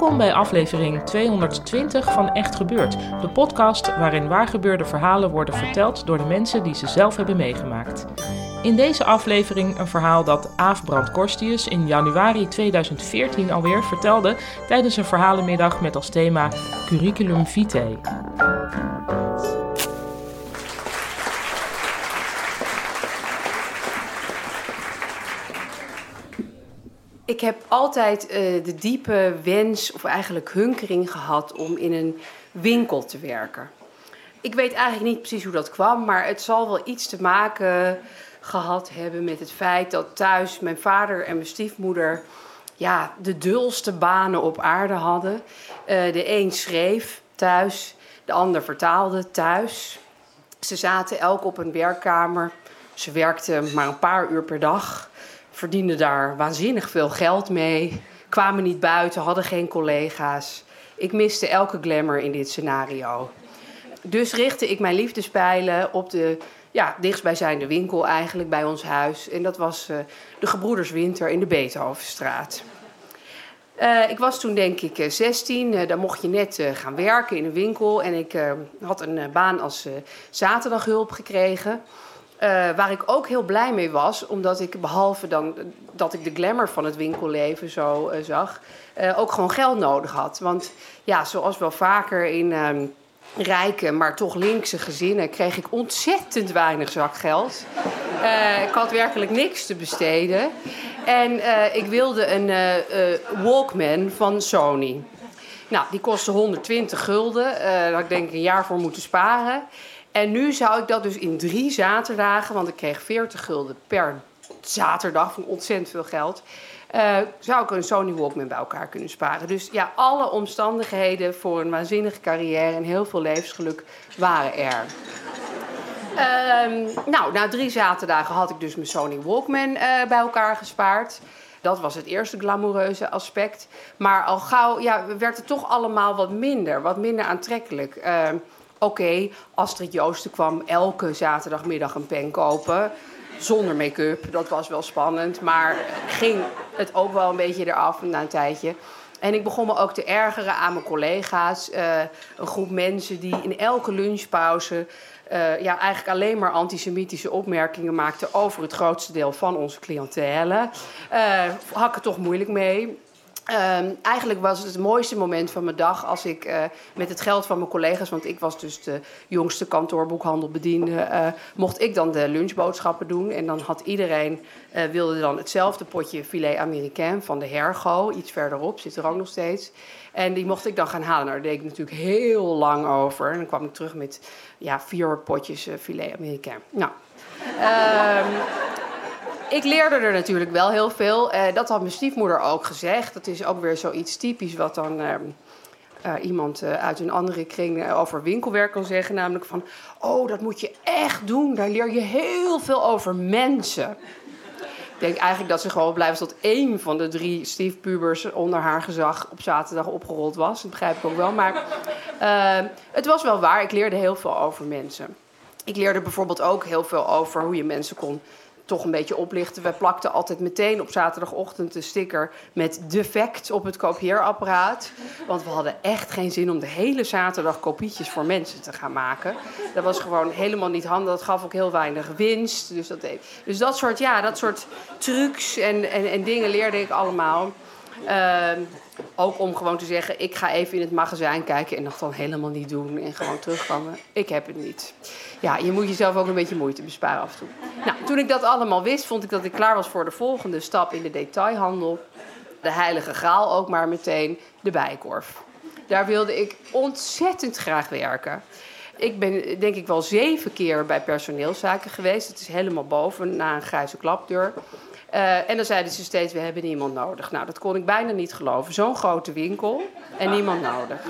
Welkom bij aflevering 220 van Echt Gebeurd, de podcast waarin waargebeurde verhalen worden verteld door de mensen die ze zelf hebben meegemaakt. In deze aflevering een verhaal dat Aaf Brand Korstius in januari 2014 alweer vertelde tijdens een verhalenmiddag met als thema Curriculum Vitae. Ik heb altijd uh, de diepe wens, of eigenlijk hunkering gehad om in een winkel te werken. Ik weet eigenlijk niet precies hoe dat kwam, maar het zal wel iets te maken gehad hebben met het feit dat thuis mijn vader en mijn stiefmoeder ja, de dulste banen op aarde hadden. Uh, de een schreef thuis, de ander vertaalde thuis. Ze zaten elk op een werkkamer. Ze werkten maar een paar uur per dag verdienden daar waanzinnig veel geld mee, kwamen niet buiten, hadden geen collega's. Ik miste elke glamour in dit scenario. Dus richtte ik mijn liefdespijlen op de ja, dichtstbijzijnde winkel eigenlijk bij ons huis. En dat was uh, de Gebroeders Winter in de Beethovenstraat. Uh, ik was toen denk ik 16, uh, daar mocht je net gaan werken in een winkel. En ik had een baan als zaterdaghulp gekregen. Uh, waar ik ook heel blij mee was, omdat ik behalve dan dat ik de glamour van het winkelleven zo uh, zag, uh, ook gewoon geld nodig had. Want ja, zoals wel vaker in ehm, rijke, maar toch linkse gezinnen, kreeg ik ontzettend weinig zakgeld. ik had werkelijk niks te besteden. En ik wilde een Walkman van Sony. Nou, die kostte 120 gulden. daar had ik denk ik een jaar voor moeten sparen. En nu zou ik dat dus in drie zaterdagen, want ik kreeg 40 gulden per zaterdag, van ontzettend veel geld. Uh, zou ik een Sony Walkman bij elkaar kunnen sparen. Dus ja, alle omstandigheden voor een waanzinnige carrière en heel veel levensgeluk waren er. Uh, nou, na drie zaterdagen had ik dus mijn Sony Walkman uh, bij elkaar gespaard. Dat was het eerste glamoureuze aspect. Maar al gauw ja, werd het toch allemaal wat minder, wat minder aantrekkelijk. Oké, Astrid Joosten kwam elke zaterdagmiddag een pen kopen. Zonder make-up, dat was wel spannend. Maar ging het ook wel een beetje eraf na een tijdje. En ik begon me ook te ergeren aan mijn collega's. Uh, een groep mensen die in elke lunchpauze uh, ja, eigenlijk alleen maar antisemitische opmerkingen maakten over het grootste deel van onze cliëntele. Uh, had ik het toch moeilijk mee. Um, eigenlijk was het het mooiste moment van mijn dag als ik uh, met het geld van mijn collega's, want ik was dus de jongste kantoorboekhandelbediende, uh, mocht ik dan de lunchboodschappen doen. En dan had iedereen uh, wilde dan hetzelfde potje filet américain van de Hergo, iets verderop, zit er ook nog steeds. En die mocht ik dan gaan halen. Nou, daar deed ik natuurlijk heel lang over. En dan kwam ik terug met ja, vier potjes filet américain. Nou. Um, ik leerde er natuurlijk wel heel veel. Uh, dat had mijn stiefmoeder ook gezegd. Dat is ook weer zoiets typisch wat dan uh, uh, iemand uit een andere kring over winkelwerk kan zeggen. Namelijk van, oh, dat moet je echt doen. Daar leer je heel veel over mensen. Ik denk eigenlijk dat ze gewoon blijven tot één van de drie stiefpubers onder haar gezag op zaterdag opgerold was. Dat begrijp ik ook wel. Maar het was wel waar. Ik leerde heel veel over mensen. Ik leerde bijvoorbeeld ook heel veel over hoe je mensen kon toch een beetje oplichten. We plakten altijd meteen op zaterdagochtend de sticker met defect op het kopieerapparaat. Want we hadden echt geen zin om de hele zaterdag kopietjes voor mensen te gaan maken. Dat was gewoon helemaal niet handig. Dat gaf ook heel weinig winst. Dus dat, dus dat soort, ja, dat soort trucs en, en, en dingen leerde ik allemaal. Uh, Ook om gewoon te zeggen, ik ga even in het magazijn kijken en dat dan helemaal niet doen en gewoon terugkomen. Ik heb het niet. Ja, je moet jezelf ook een beetje moeite besparen af en toe. Nou, toen ik dat allemaal wist, vond ik dat ik klaar was voor de volgende stap in de detailhandel. De heilige graal ook maar meteen, de bijkorf. Daar wilde ik ontzettend graag werken. Ik ben denk ik wel zeven keer bij personeelszaken geweest. Het is helemaal boven, na een grijze klapdeur. Uh, en dan zeiden ze steeds, we hebben niemand nodig. Nou, dat kon ik bijna niet geloven. Zo'n grote winkel en niemand nodig.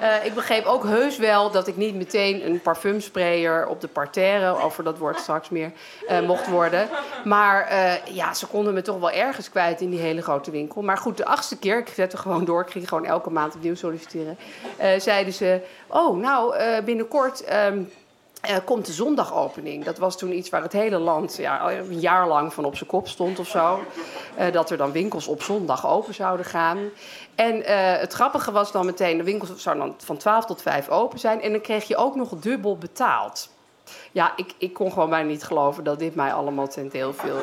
Uh, ik begreep ook heus wel dat ik niet meteen een parfumsprayer op de parterre, over dat woord straks meer, uh, mocht worden. Maar ja, ze konden me toch wel ergens kwijt in die hele grote winkel. Maar goed, de achtste keer, ik zette gewoon door, ik ging gewoon elke maand opnieuw solliciteren, zeiden ze: Oh, nou, binnenkort. Um, uh, komt de zondagopening. Dat was toen iets waar het hele land ja, een jaar lang van op zijn kop stond of zo. Uh, dat er dan winkels op zondag open zouden gaan. En uh, het grappige was dan meteen, de winkels zouden dan van 12 tot 5 open zijn. En dan kreeg je ook nog dubbel betaald. Ja, ik, ik kon gewoon bijna niet geloven dat dit mij allemaal ten deel viel.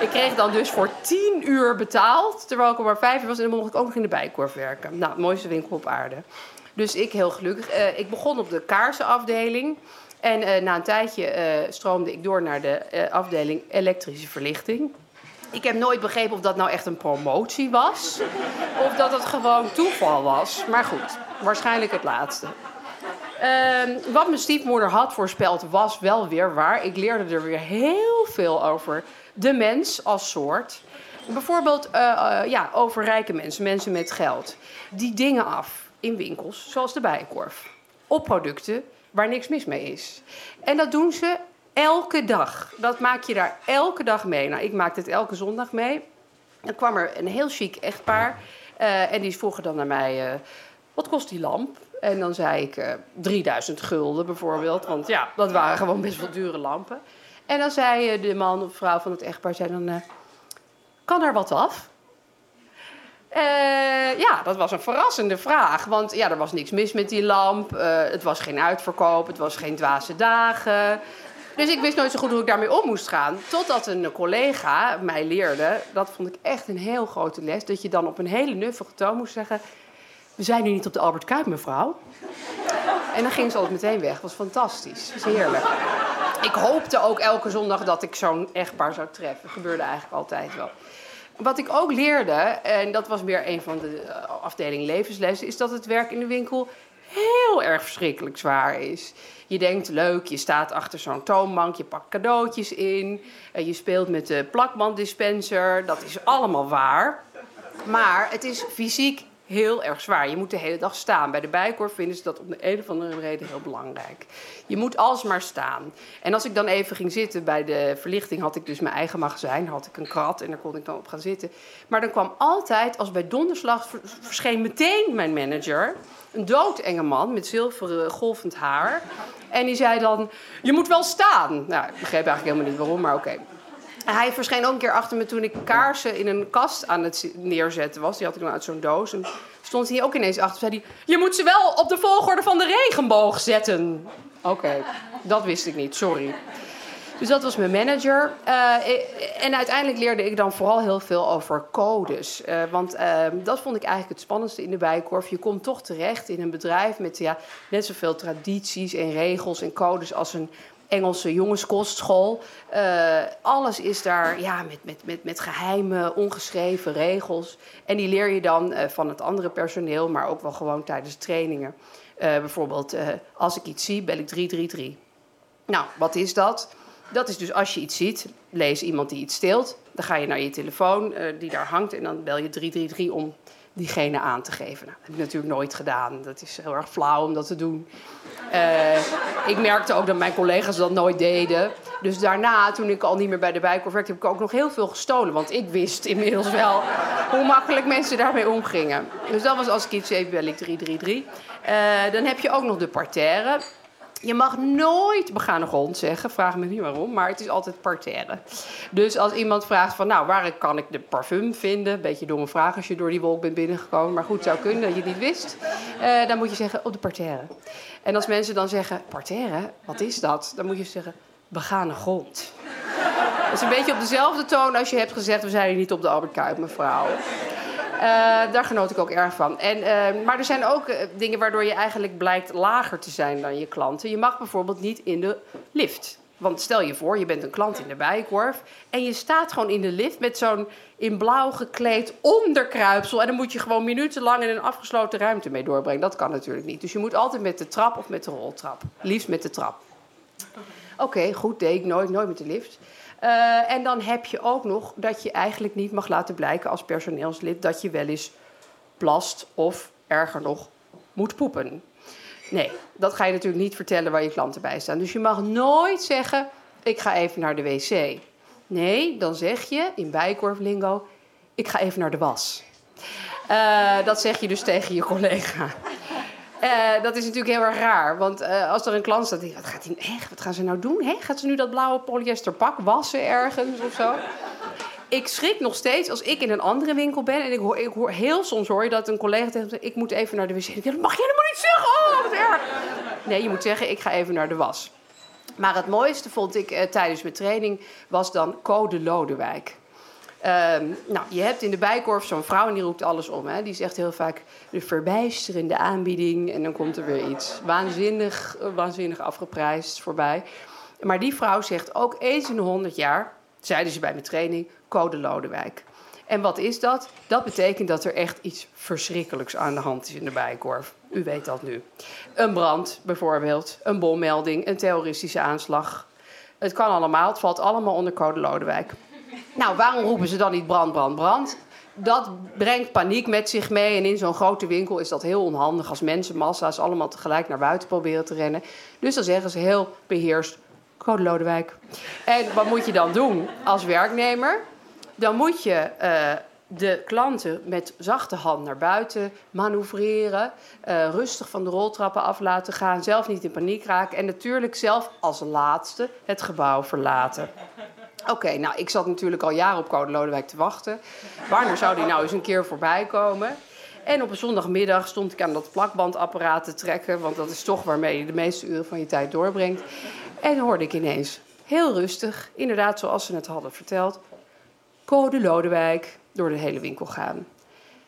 ik kreeg dan dus voor 10 uur betaald, terwijl ik er maar 5 uur was. En dan mocht ik ook nog in de bijkorf werken. Nou, mooiste winkel op aarde. Dus ik heel gelukkig. Uh, ik begon op de kaarsenafdeling. En uh, na een tijdje uh, stroomde ik door naar de afdeling elektrische verlichting. Ik heb nooit begrepen of dat nou echt een promotie was. Of dat het gewoon toeval was. Maar goed, waarschijnlijk het laatste. Uh, wat mijn stiefmoeder had voorspeld was wel weer waar. Ik leerde er weer heel veel over de mens als soort. Bijvoorbeeld ja, over rijke mensen, mensen met geld. Die dingen af in winkels, zoals de Bijenkorf. Op producten waar niks mis mee is. En dat doen ze elke dag. Dat maak je daar elke dag mee. Nou, ik maak het elke zondag mee. Dan kwam er een heel chic echtpaar. Uh, en die vroegen dan naar mij: uh, wat kost die lamp? En dan zei ik uh, 3000 gulden bijvoorbeeld. Want ja, dat waren gewoon best wel dure lampen. En dan zei de man of vrouw van het echtpaar: zei dan, kan er wat af? Uh, ja, dat was een verrassende vraag. Want ja, er was niks mis met die lamp. Uh, het was geen uitverkoop. Het was geen dwaze dagen. Dus ik wist nooit zo goed hoe ik daarmee om moest gaan. Totdat een collega mij leerde, dat vond ik echt een heel grote les, dat je dan op een hele nuffige toon moest zeggen: We zijn nu niet op de Albert Kuip, mevrouw. En dan ging ze altijd meteen weg. Dat was fantastisch. Dat is heerlijk. Ik hoopte ook elke zondag dat ik zo'n echtpaar zou treffen. Dat gebeurde eigenlijk altijd wel. Wat ik ook leerde, en dat was meer een van de eh, afdeling levenslessen, is dat het werk in de winkel heel erg verschrikkelijk zwaar is. Je denkt leuk, je staat achter zo'n toonbank, je pakt cadeautjes in, je speelt met de plakbanddispenser, dat is allemaal waar. Maar het is fysiek heel erg zwaar. Je moet de hele dag staan. Bij de bijkorf vinden ze dat om de een of andere reden heel belangrijk. Je moet alsmaar staan. En als ik dan even ging zitten bij de verlichting, had ik dus mijn eigen magazijn, had ik een krat en daar kon ik dan op gaan zitten. Maar dan kwam altijd, als bij donderslag, verscheen meteen mijn manager. Een doodenge man met zilveren golvend haar. En die zei dan: Je moet wel staan. Nou, ik begreep eigenlijk helemaal niet waarom, maar oké. Hij verscheen ook een keer achter me toen ik kaarsen in een kast aan het neerzetten was. Die had ik dan uit zo'n doos. En stond hij ook ineens achter. Zei hij: Je moet ze wel op de volgorde van de regenboog zetten. Oké, dat wist ik niet, sorry. Dus dat was mijn manager. Uh, en uiteindelijk leerde ik dan vooral heel veel over codes. Uh, want uh, dat vond ik eigenlijk het spannendste in de bijkorf. Je komt toch terecht in een bedrijf met ja, net zoveel tradities en regels en codes als een Engelse jongenskostschool. Uh, alles is daar ja, met, met, met, met geheime, ongeschreven regels. En die leer je dan uh, van het andere personeel, maar ook wel gewoon tijdens trainingen. Uh, bijvoorbeeld, als ik iets zie, bel ik 333. Nou, wat is dat? Dat is dus als je iets ziet, lees iemand die iets steelt. Dan ga je naar je telefoon die daar hangt en dan bel je 333 om diegene aan te geven. Nou, dat heb ik natuurlijk nooit gedaan. Dat is heel erg flauw om dat te doen. Uh, ik merkte ook dat mijn collega's dat nooit deden. Dus daarna, toen ik al niet meer bij de Bijenkorf werkte, heb ik ook nog heel veel gestolen. Want ik wist inmiddels wel hoe makkelijk mensen daarmee omgingen. Dus dat was als ik iets even ik 333. Uh, dan heb je ook nog de parterre. Je mag nooit begane grond zeggen, vraag me niet waarom, maar het is altijd parterre. Dus als iemand vraagt van, nou, waar kan ik de parfum vinden? Beetje domme vraag als je door die wolk bent binnengekomen, maar goed, zou kunnen dat je het niet wist. Uh, dan moet je zeggen, op de parterre. En als mensen dan zeggen, parterre, wat is dat? Dan moet je zeggen, begane grond. Dat is een beetje op dezelfde toon als je hebt gezegd, we zijn hier niet op de Albert Kuip, mevrouw. Daar genoot ik ook erg van. En, uh, maar er zijn ook dingen waardoor je eigenlijk blijkt lager te zijn dan je klanten. Je mag bijvoorbeeld niet in de lift. Want stel je voor, je bent een klant in de bijkorf en je staat gewoon in de lift met zo'n in blauw gekleed onderkruipsel. En dan moet je gewoon minutenlang in een afgesloten ruimte mee doorbrengen. Dat kan natuurlijk niet. Dus je moet altijd met de trap of met de roltrap. Liefst met de trap. Oké, goed, deed ik nooit, nooit met de lift. Uh, en dan heb je ook nog dat je eigenlijk niet mag laten blijken als personeelslid dat je wel eens plast of erger nog moet poepen. Nee, dat ga je natuurlijk niet vertellen waar je klanten bij staan. Dus je mag nooit zeggen: ik ga even naar de wc. Nee, dan zeg je in bijkorflingo: ik ga even naar de was. Uh, dat zeg je dus tegen je collega. Uh, dat is natuurlijk heel erg raar. Want uh, als er een klant staat, wat, gaat die, echt, wat gaan ze nou doen? Hè? Gaat ze nu dat blauwe polyester pak wassen ergens of zo? Ik schrik nog steeds als ik in een andere winkel ben en ik hoor, ik hoor heel soms hoor je dat een collega tegen me ik moet even naar de wc. Dat mag je helemaal niet zeggen. Oh, wat erg. Nee, je moet zeggen, ik ga even naar de was. Maar het mooiste vond ik uh, tijdens mijn training was dan Code Lodewijk. Um, nou, je hebt in de bijkorf zo'n vrouw en die roept alles om. Hè. Die zegt heel vaak de verbijsterende aanbieding en dan komt er weer iets waanzinnig, waanzinnig afgeprijsd voorbij. Maar die vrouw zegt ook eens in de honderd jaar, zeiden ze bij mijn training, code Lodewijk. En wat is dat? Dat betekent dat er echt iets verschrikkelijks aan de hand is in de Bijenkorf. U weet dat nu. Een brand bijvoorbeeld, een bommelding, een terroristische aanslag. Het kan allemaal, het valt allemaal onder code Lodewijk. Nou, waarom roepen ze dan niet brand, brand, brand? Dat brengt paniek met zich mee. En in zo'n grote winkel is dat heel onhandig als mensenmassa's allemaal tegelijk naar buiten proberen te rennen. Dus dan zeggen ze heel beheerst: Code Lodewijk. En wat moet je dan doen als werknemer? Dan moet je uh, de klanten met zachte hand naar buiten manoeuvreren. Uh, rustig van de roltrappen af laten gaan. Zelf niet in paniek raken. En natuurlijk zelf als laatste het gebouw verlaten. Oké, nou, ik zat natuurlijk al jaren op Code Lodewijk te wachten. Wanneer zou die nou eens een keer voorbij komen? En op een zondagmiddag stond ik aan dat plakbandapparaat te trekken, want dat is toch waarmee je de meeste uren van je tijd doorbrengt. En hoorde ik ineens, heel rustig, inderdaad zoals ze het hadden verteld, Code Lodewijk door de hele winkel gaan.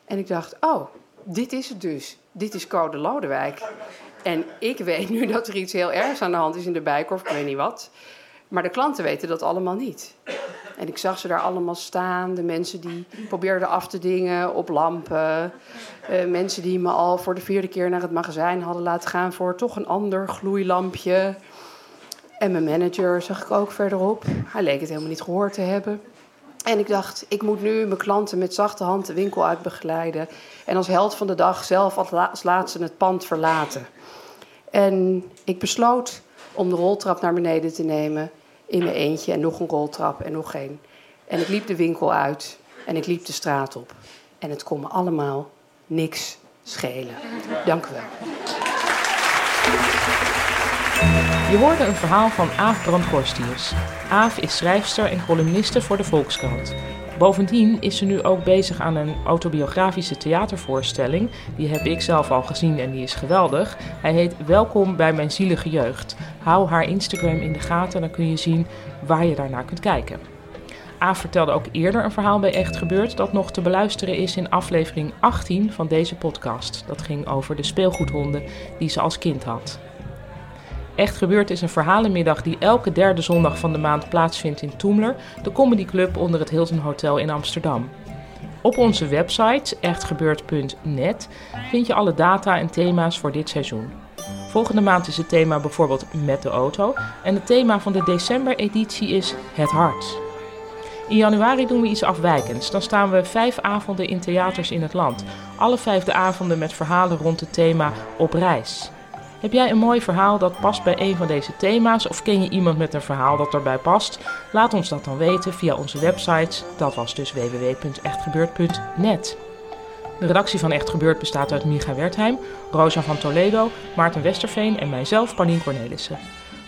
En ik dacht, oh, dit is het dus. Dit is Code Lodewijk. En ik weet nu dat er iets heel ergs aan de hand is in de bijkorf, ik weet niet wat. Maar de klanten weten dat allemaal niet. En ik zag ze daar allemaal staan. De mensen die probeerden af te dingen op lampen. Uh, mensen die me al voor de vierde keer naar het magazijn hadden laten gaan voor toch een ander gloeilampje. En mijn manager zag ik ook verderop. Hij leek het helemaal niet gehoord te hebben. En ik dacht, ik moet nu mijn klanten met zachte hand de winkel uit begeleiden. En als held van de dag zelf als laatste het pand verlaten. En ik besloot om de roltrap naar beneden te nemen in mijn eentje en nog een roltrap en nog geen. En ik liep de winkel uit en ik liep de straat op. En het kon me allemaal niks schelen. Dank u wel. Je hoorde een verhaal van Aaf Brandgorstiers. Aaf is schrijfster en columniste voor de Volkskrant. Bovendien is ze nu ook bezig aan een autobiografische theatervoorstelling. Die heb ik zelf al gezien en die is geweldig. Hij heet Welkom bij mijn zielige jeugd. Hou haar Instagram in de gaten, dan kun je zien waar je daarnaar kunt kijken. Aaf vertelde ook eerder een verhaal bij Echt Gebeurd dat nog te beluisteren is in aflevering 18 van deze podcast. Dat ging over de speelgoedhonden die ze als kind had. Echt Gebeurd is een verhalenmiddag die elke derde zondag van de maand plaatsvindt in Toemler, de comedyclub onder het Hilton Hotel in Amsterdam. Op onze website echtgebeurd.net vind je alle data en thema's voor dit seizoen. Volgende maand is het thema bijvoorbeeld met de auto en het thema van de december-editie is het hart. In januari doen we iets afwijkends. Dan staan we vijf avonden in theaters in het land. Alle vijfde avonden met verhalen rond het thema op reis. Heb jij een mooi verhaal dat past bij een van deze thema's of ken je iemand met een verhaal dat erbij past? Laat ons dat dan weten via onze website. Dat was dus www.echtgebeurd.net. De redactie van Echt Gebeurd bestaat uit Micha Wertheim, Rosa van Toledo, Maarten Westerveen en mijzelf, Paulien Cornelissen.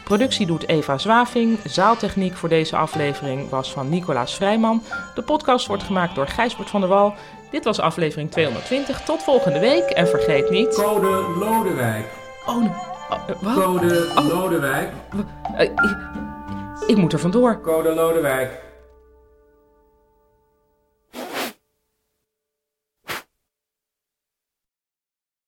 Productie doet Eva Zwaving. Zaaltechniek voor deze aflevering was van Nicolaas Vrijman. De podcast wordt gemaakt door Gijsbert van der Wal. Dit was aflevering 220. Tot volgende week en vergeet niet... Code Lodewijk. Oh, wat? Code Lodewijk. Ik, ik moet er vandoor. Code Lodewijk.